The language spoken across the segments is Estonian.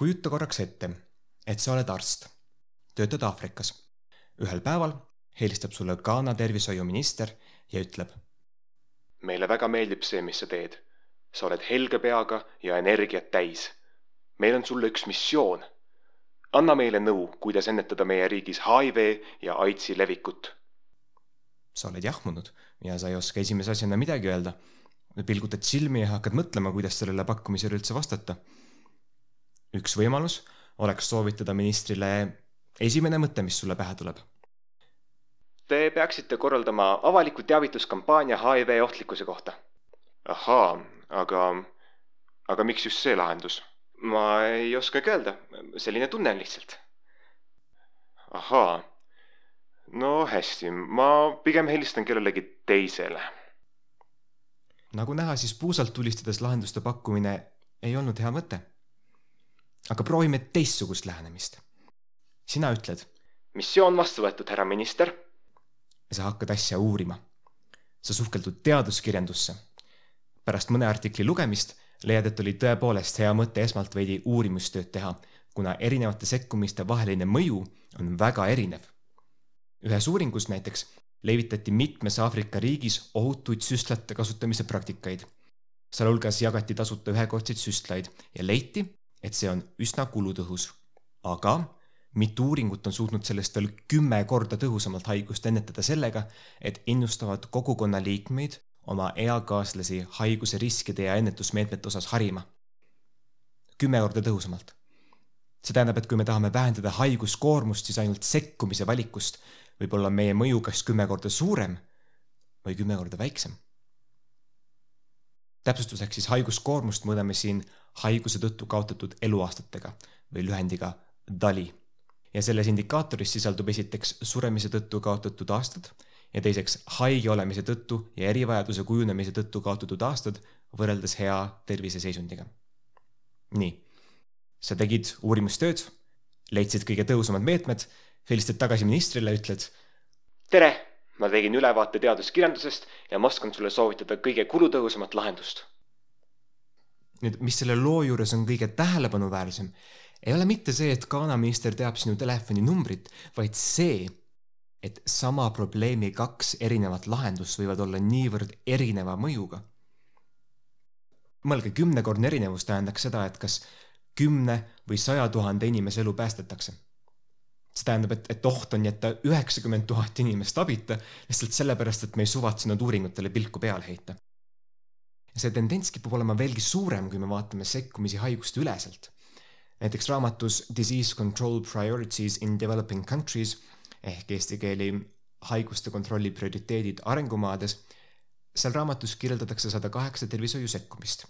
kujuta korraks ette, et sa oled arst, töötad Aafrikas. ühel päeval helistab sulle Ghana tervishoiuminister ja ütleb. meile väga meeldib see, mis sa teed. sa oled helge peaga ja energiat täis. meil on sulle üks missioon. anna meile nõu, kuidas ennetada meie riigis HIV ja AIDSi levikut. sa oled jahmunud ja sa ei oska esimese asjana midagi öelda. pilgutad silmi ja hakkad mõtlema, kuidas sellele pakkumisele üldse vastata. Üks võimalus oleks soovitada ministrile esimene mõte, mis sulle pähe tuleb Te peaksite korraldama avaliku teavituskampaania HIV ohtlikkuse kohta. ahaa, aga, aga miks just see lahendus? ma ei oskagi öelda, selline tunne on lihtsalt. ahaa, no hästi, ma pigem helistan kellelegi teisele. nagu näha, siis puusalt tulistades lahenduste pakkumine ei olnud hea mõte. Aga proovime teistsugust lähenemist. sina ütled. missioon vastu võetud, härra minister ja sa hakkad asja uurima. sa suhkeldud teaduskirjandusse. pärast mõne artikli lugemist leiad, et oli tõepoolest hea mõte esmalt veidi uurimustööd teha, kuna erinevate sekkumiste vaheline mõju on väga erinev. ühes uuringus näiteks levitati mitmes Aafrika riigis ohutuid süstlate kasutamise praktikaid. sealhulgas jagati tasuta ühekordseid süstlaid ja leiti, et see on üsna kulutõhus. aga mitu uuringut on suutnud sellest veel kümme korda tõhusamalt haigust ennetada sellega, et innustavad kogukonna liikmeid oma eakaaslasi haiguse riskide ja ennetusmeetmete osas harima. kümme korda tõhusamalt. see tähendab, et kui me tahame vähendada haiguskoormust, siis ainult sekkumise valikust võib olla meie mõju kas kümme korda suurem või kümme korda väiksem. täpsustuseks siis haiguskoormust mõõdame siin haiguse tõttu kaotatud eluaastatega või lühendiga DALI ja selles indikaatoris sisaldub esiteks suremise tõttu kaotatud aastad ja teiseks haige olemise tõttu ja erivajaduse kujunemise tõttu kaotatud aastad võrreldes hea terviseseisundiga. nii, sa tegid uurimustööd, leidsid kõige tõhusamad meetmed, helistad tagasi ministrile, ütled. tere, ma tegin ülevaate teaduskirjandusest ja ma oskan sulle soovitada kõige kulutõhusamat lahendust. Nüüd, mis selle loo juures on kõige tähelepanuväärsem ei ole mitte see, et Ghana minister teab sinu telefoninumbrit, vaid see, et sama probleemi kaks erinevat lahendust võivad olla niivõrd erineva mõjuga. mõelge, kümnekordne erinevus tähendaks seda, et kas kümne või saja tuhande inimese elu päästetakse. see tähendab, et, et oht on jätta üheksakümmend tuhat inimest abita lihtsalt sellepärast, et me ei suvatsenud uuringutele pilku peale heita. See tendents kipub olema veelgi suurem, kui me vaatame sekkumisi haiguste üleselt näiteks raamatus Disease Control Priorities in Developing Countries ehk eesti keeli haiguste kontrolli prioriteedid arengumaades. seal raamatus kirjeldatakse sada kaheksa tervishoiu sekkumist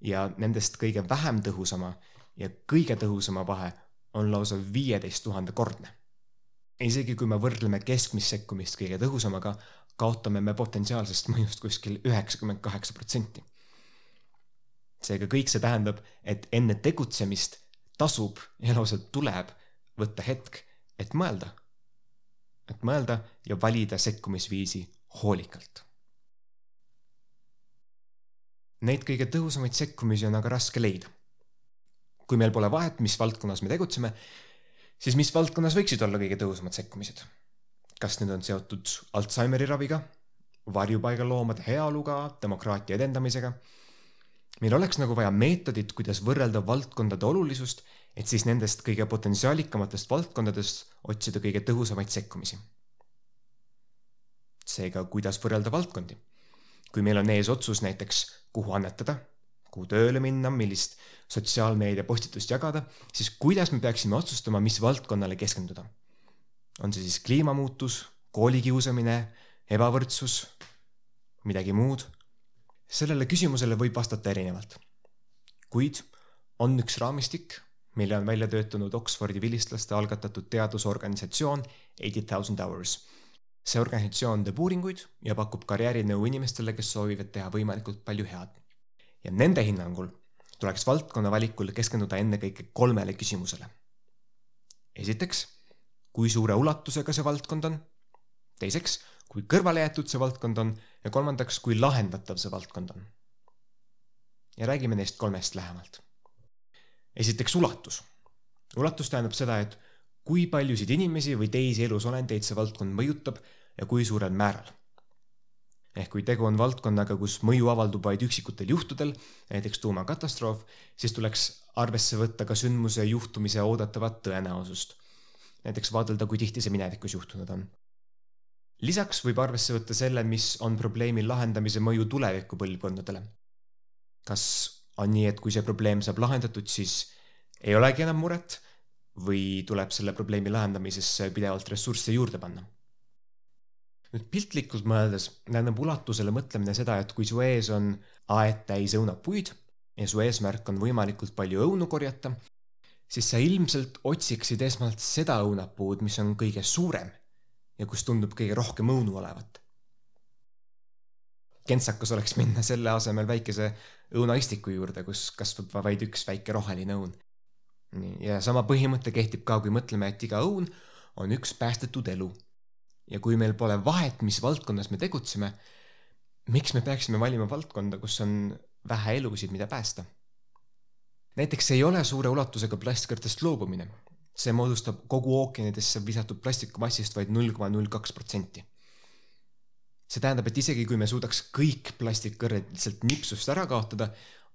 ja nendest kõige vähem tõhusama ja kõige tõhusama vahe on lausa viieteist tuhande kordne. isegi kui me võrdleme keskmist sekkumist kõige tõhusamaga, kaotame me potentsiaalsest mõjust kuskil üheksakümmend kaheksa protsenti. seega kõik see tähendab, et enne tegutsemist tasub ja lausa tuleb võtta hetk, et mõelda. et mõelda ja valida sekkumisviisi hoolikalt. Neid kõige tõhusamaid sekkumisi on aga raske leida. kui meil pole vahet, mis valdkonnas me tegutseme, siis mis valdkonnas võiksid olla kõige tõhusamad sekkumised? Kas need on seotud Alžeimeri raviga, varjupaigaloomade heaoluga, demokraatia edendamisega meil oleks nagu vaja meetodit, kuidas võrrelda valdkondade olulisust, et siis nendest kõige potentsiaalikamatest valdkondadest otsida kõige tõhusamaid sekkumisi. seega, kuidas võrrelda valdkondi? kui meil on ees otsus näiteks, kuhu annetada, kuhu tööle minna, millist sotsiaalmeedia postitust jagada, siis kuidas me peaksime otsustama, mis valdkonnale keskenduda? On see siis kliimamuutus, koolikiusamine, ebavõrdsus, midagi muud sellele küsimusele võib vastata erinevalt. kuid on üks raamistik, mille on välja töötanud Oxfordi vilistlaste algatatud teadusorganisatsioon Eighty Thousand Hours. see organisatsioon teeb uuringuid ja pakub karjäärinõu inimestele, kes soovivad teha võimalikult palju head. ja nende hinnangul tuleks valdkonna valikul keskenduda ennekõike kolmele küsimusele. esiteks, kui suure ulatusega see valdkond on. teiseks, kui kõrvale jäetud see valdkond on ja kolmandaks, kui lahendatav see valdkond on. ja räägime neist kolmest lähemalt. esiteks ulatus. ulatus tähendab seda, et kui paljusid inimesi või teisi elusolendeid see valdkond mõjutab ja kui suurel määral. ehk kui tegu on valdkonnaga, kus mõju avaldub vaid üksikutel juhtudel, näiteks tuumakatastroof, siis tuleks arvesse võtta ka sündmuse juhtumise oodatavat tõenäosust. Näiteks vaadelda, kui tihti see minevikus juhtunud on lisaks võib arvesse võtta selle, mis on probleemi lahendamise mõju tuleviku põlvkondadele. kas on nii, et kui see probleem saab lahendatud, siis ei olegi enam muret või tuleb selle probleemi lahendamisesse pidevalt ressursse juurde panna? nüüd piltlikult mõeldes tähendab ulatusele mõtlemine seda, et kui su ees on aed täis õunapuid ja su eesmärk on võimalikult palju õunu korjata, siis sa ilmselt otsiksid esmalt seda õunapuud, mis on kõige suurem ja kus tundub kõige rohkem õunu olevat. kentsakas oleks minna selle asemel väikese õunaistiku juurde, kus kasvab vaid üks väike roheline õun. ja sama põhimõte kehtib ka, kui mõtleme, et iga õun on üks päästetud elu. ja kui meil pole vahet, mis valdkonnas me tegutseme, miks me peaksime valima valdkonda, kus on vähe elusid, mida päästa? Näiteks ei ole suure ulatusega plastkõrtest loobumine see moodustab kogu ookeanidesse visatud plastikumassist vaid null koma null kaks protsenti. see tähendab, et isegi kui me suudaks kõik plastikkõrred lihtsalt nipsust ära kaotada,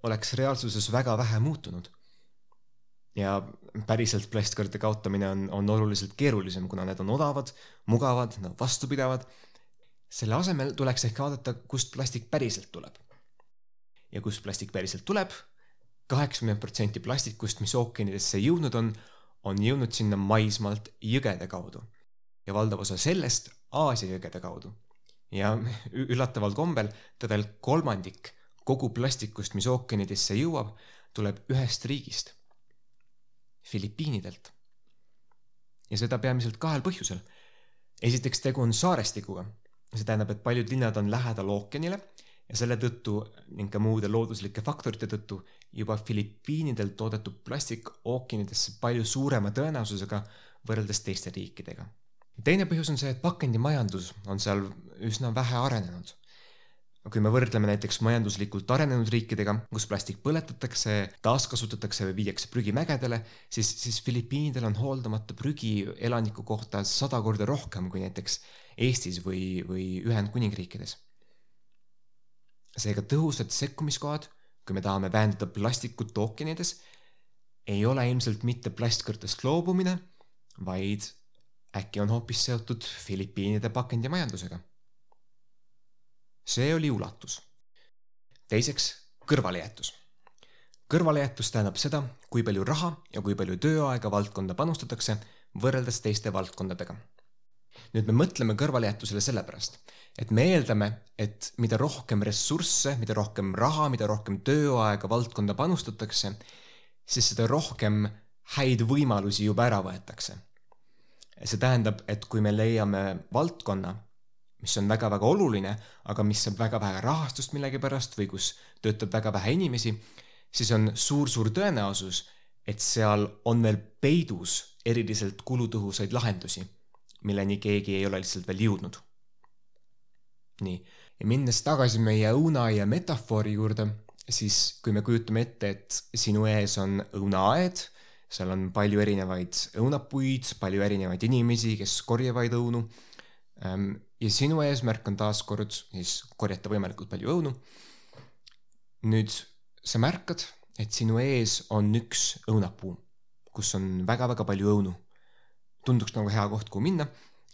oleks reaalsuses väga vähe muutunud. ja päriselt plastkõrde kaotamine on, on oluliselt keerulisem, kuna need on odavad, mugavad, nad vastupidavad. selle asemel tuleks ehk vaadata, kust plastik päriselt tuleb. ja kust plastik päriselt tuleb, kaheksakümmend protsenti plastikust, mis ookeanidesse jõudnud on, on jõudnud sinna maismaalt jõgede kaudu ja valdav osa sellest Aasia jõgede kaudu. ja üllataval kombel tõvel kolmandik kogu plastikust, mis ookeanidesse jõuab, tuleb ühest riigist, Filipiinidelt. ja seda peamiselt kahel põhjusel. esiteks tegu on saarestikuga, see tähendab, et paljud linnad on lähedal ookeanile ja selle tõttu ning ka muude looduslike faktorite tõttu juba Filipiinidel toodetud plastik ookeanidesse palju suurema tõenäosusega võrreldes teiste riikidega. teine põhjus on see, et pakendimajandus on seal üsna vähe arenenud. kui me võrdleme näiteks majanduslikult arenenud riikidega, kus plastik põletatakse, taaskasutatakse või viiakse prügimägedele, siis, siis Filipiinidel on hooldamata prügi elaniku kohta sada korda rohkem kui näiteks Eestis või, või Ühendkuningriikides seega tõhusad sekkumiskohad, kui me tahame vähendada plastikut ookeanides, ei ole ilmselt mitte plastkõrtest loobumine, vaid äkki on hoopis seotud Filipiinide pakendimajandusega. see oli ulatus. teiseks, kõrvalejäetus. kõrvalejäetus tähendab seda, kui palju raha ja kui palju tööaega valdkonda panustatakse võrreldes teiste valdkondadega. Nüüd me mõtleme kõrvalejätusele sellepärast, et me eeldame, et mida rohkem ressursse, mida rohkem raha, mida rohkem tööaega valdkonda panustatakse, siis seda rohkem häid võimalusi juba ära võetakse. see tähendab, et kui me leiame valdkonna, mis on väga-väga oluline, aga mis saab väga vähe rahastust millegipärast või kus töötab väga vähe inimesi, siis on suur-suur tõenäosus, et seal on veel peidus eriliselt kulutõhusaid lahendusi, milleni keegi ei ole lihtsalt veel jõudnud nii, ja minnes tagasi meie õunaaia metafoori juurde, siis kui me kujutame ette, et sinu ees on õunaaed, seal on palju erinevaid õunapuid, palju erinevaid inimesi, kes korjavad õunu. Ja sinu eesmärk on taaskord siis korjata võimalikult palju õunu. nüüd sa märkad, et sinu ees on üks õunapuu, kus on väga-väga palju õunu. Tunduks nagu hea koht, kuhu minna,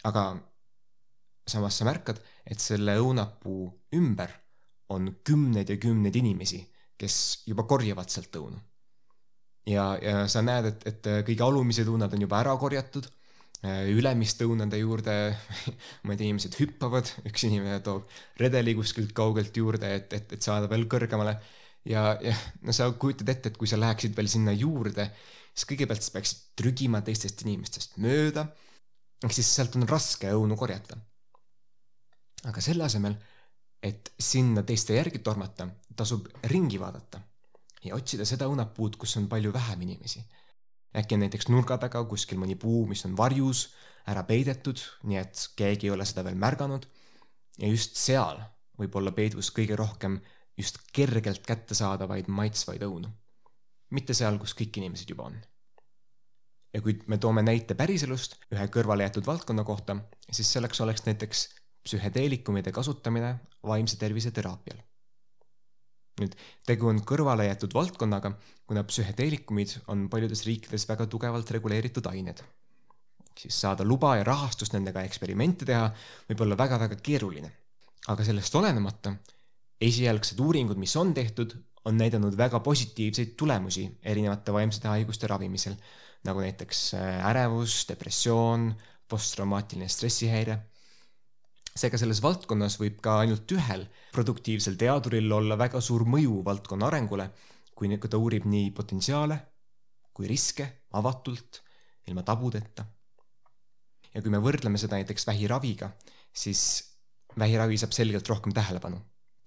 aga samas sa märkad, et selle õunapuu ümber on kümneid ja kümneid inimesi, kes juba korjavad sealt õunu. ja, ja sa näed, et, et kõige alumised õunad on juba ära korjatud, ülemiste õunade juurde mõned inimesed hüppavad, üks inimene toob redeli kuskilt kaugelt juurde, et, et, et saada veel kõrgemale. Ja, ja no sa kujutad ette, et kui sa läheksid veel sinna juurde, siis kõigepealt sa peaksid trügima teistest inimestest mööda, ehk siis sealt on raske õunu korjata aga selle asemel, et sinna teiste järgi tormata, tasub ringi vaadata ja otsida seda õunapuud, kus on palju vähem inimesi. äkki on näiteks nurga taga kuskil mõni puu, mis on varjus, ära peidetud, nii et keegi ei ole seda veel märganud. ja just seal võib olla peidus kõige rohkem just kergelt kättesaadavaid maitsvaid õunu. mitte seal, kus kõik inimesed juba on. ja kui me toome näite päriselust ühe kõrvale jäetud valdkonna kohta, siis selleks oleks näiteks psühhedeelikumide kasutamine vaimse tervise teraapial. nüüd tegu on kõrvale jäetud valdkonnaga, kuna psühhedeelikumid on paljudes riikides väga tugevalt reguleeritud ained. siis saada luba ja rahastust nendega eksperimente teha võib olla väga-väga keeruline. aga sellest olenemata esialgsed uuringud, mis on tehtud, on näidanud väga positiivseid tulemusi erinevate vaimsete haiguste ravimisel, nagu näiteks äh, ärevus, depressioon, posttraumaatiline stressihäire. seega selles valdkonnas võib ka ainult ühel produktiivsel teaduril olla väga suur mõju valdkonna arengule, kui ta uurib nii potentsiaale kui riske avatult, ilma tabudeta. ja kui me võrdleme seda näiteks vähiraviga, siis vähiravi saab selgelt rohkem tähelepanu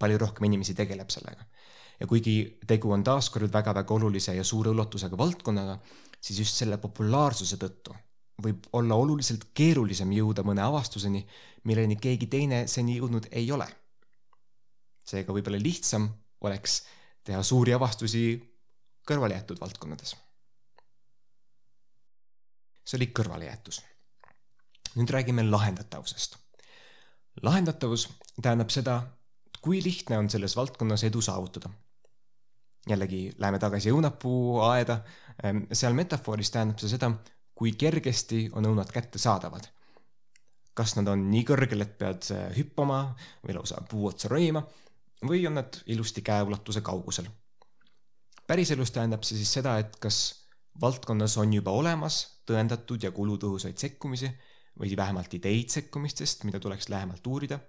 palju rohkem inimesi tegeleb sellega. ja kuigi tegu on taaskord väga-väga olulise ja suure ulatusega valdkonnaga, siis just selle populaarsuse tõttu võib olla oluliselt keerulisem jõuda mõne avastuseni, milleni keegi teine seni jõudnud ei ole. seega võib-olla lihtsam oleks teha suuri avastusi kõrvale jäetud valdkonnades. see oli kõrvalejäetus. nüüd räägime lahendatavusest. lahendatavus tähendab seda, kui lihtne on selles valdkonnas edu saavutada? jällegi läheme tagasi õunapuu aeda. Ehm, seal metafooris tähendab see seda, kui kergesti on õunad kättesaadavad. kas nad on nii kõrgel, et pead hüppama või lausa puu otsa ronima või on nad ilusti käeulatuse kaugusel. päriselus tähendab see siis seda, et kas valdkonnas on juba olemas tõendatud ja kulutõhusaid sekkumisi või vähemalt ideid sekkumistest, mida tuleks lähemalt uurida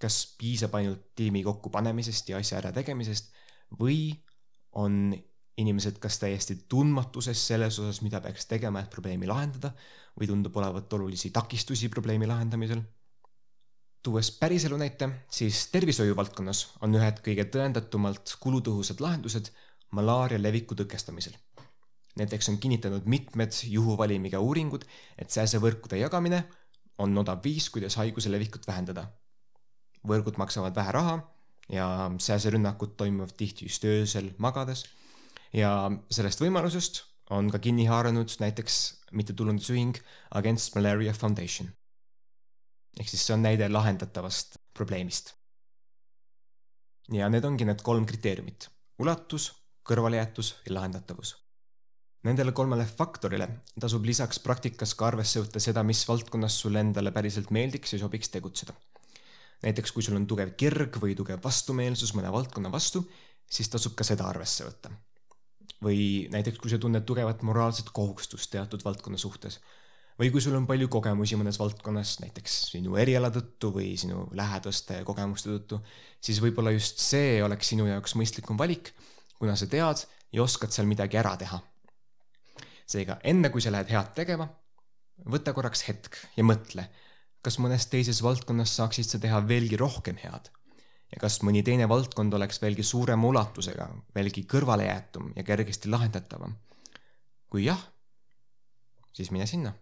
kas piisab ainult tiimi kokkupanemisest ja asja ärategemisest või on inimesed kas täiesti tundmatuses selles osas, mida peaks tegema, et probleemi lahendada või tundub olevat olulisi takistusi probleemi lahendamisel. tuues päriselu näite, siis tervishoiu valdkonnas on ühed kõige tõendatumalt kulutõhusad lahendused malaaria leviku tõkestamisel. näiteks on kinnitanud mitmed juhuvalimiga uuringud, et sääsevõrkude jagamine on odav viis, kuidas haiguse levikut vähendada võrgud maksavad vähe raha ja sääserünnakud toimuvad tihti just öösel magades. ja sellest võimalusest on ka kinni haaranud näiteks mittetulundusühing Against Malaria Foundation. ehk siis see on näide lahendatavast probleemist. ja need ongi need kolm kriteeriumit, ulatus, kõrvalejäetus ja lahendatavus. Nendele kolmele faktorile tasub lisaks praktikas ka arvesse võtta seda, mis valdkonnas sulle endale päriselt meeldiks ja sobiks tegutseda näiteks kui sul on tugev kirg või tugev vastumeelsus mõne valdkonna vastu, siis tasub ka seda arvesse võtta. või näiteks, kui sa tunned tugevat moraalset kohustust teatud valdkonna suhtes. või kui sul on palju kogemusi mõnes valdkonnas, näiteks sinu eriala tõttu või sinu lähedaste kogemuste tõttu, siis võib-olla just see oleks sinu jaoks mõistlikum valik, kuna sa tead ja oskad seal midagi ära teha. seega enne, kui sa lähed head tegema, võta korraks hetk ja mõtle kas mõnes teises valdkonnas saaksid sa teha veelgi rohkem head? ja kas mõni teine valdkond oleks veelgi suurema ulatusega, veelgi kõrvalejäetum ja kergesti lahendatavam? kui jah, siis mine sinna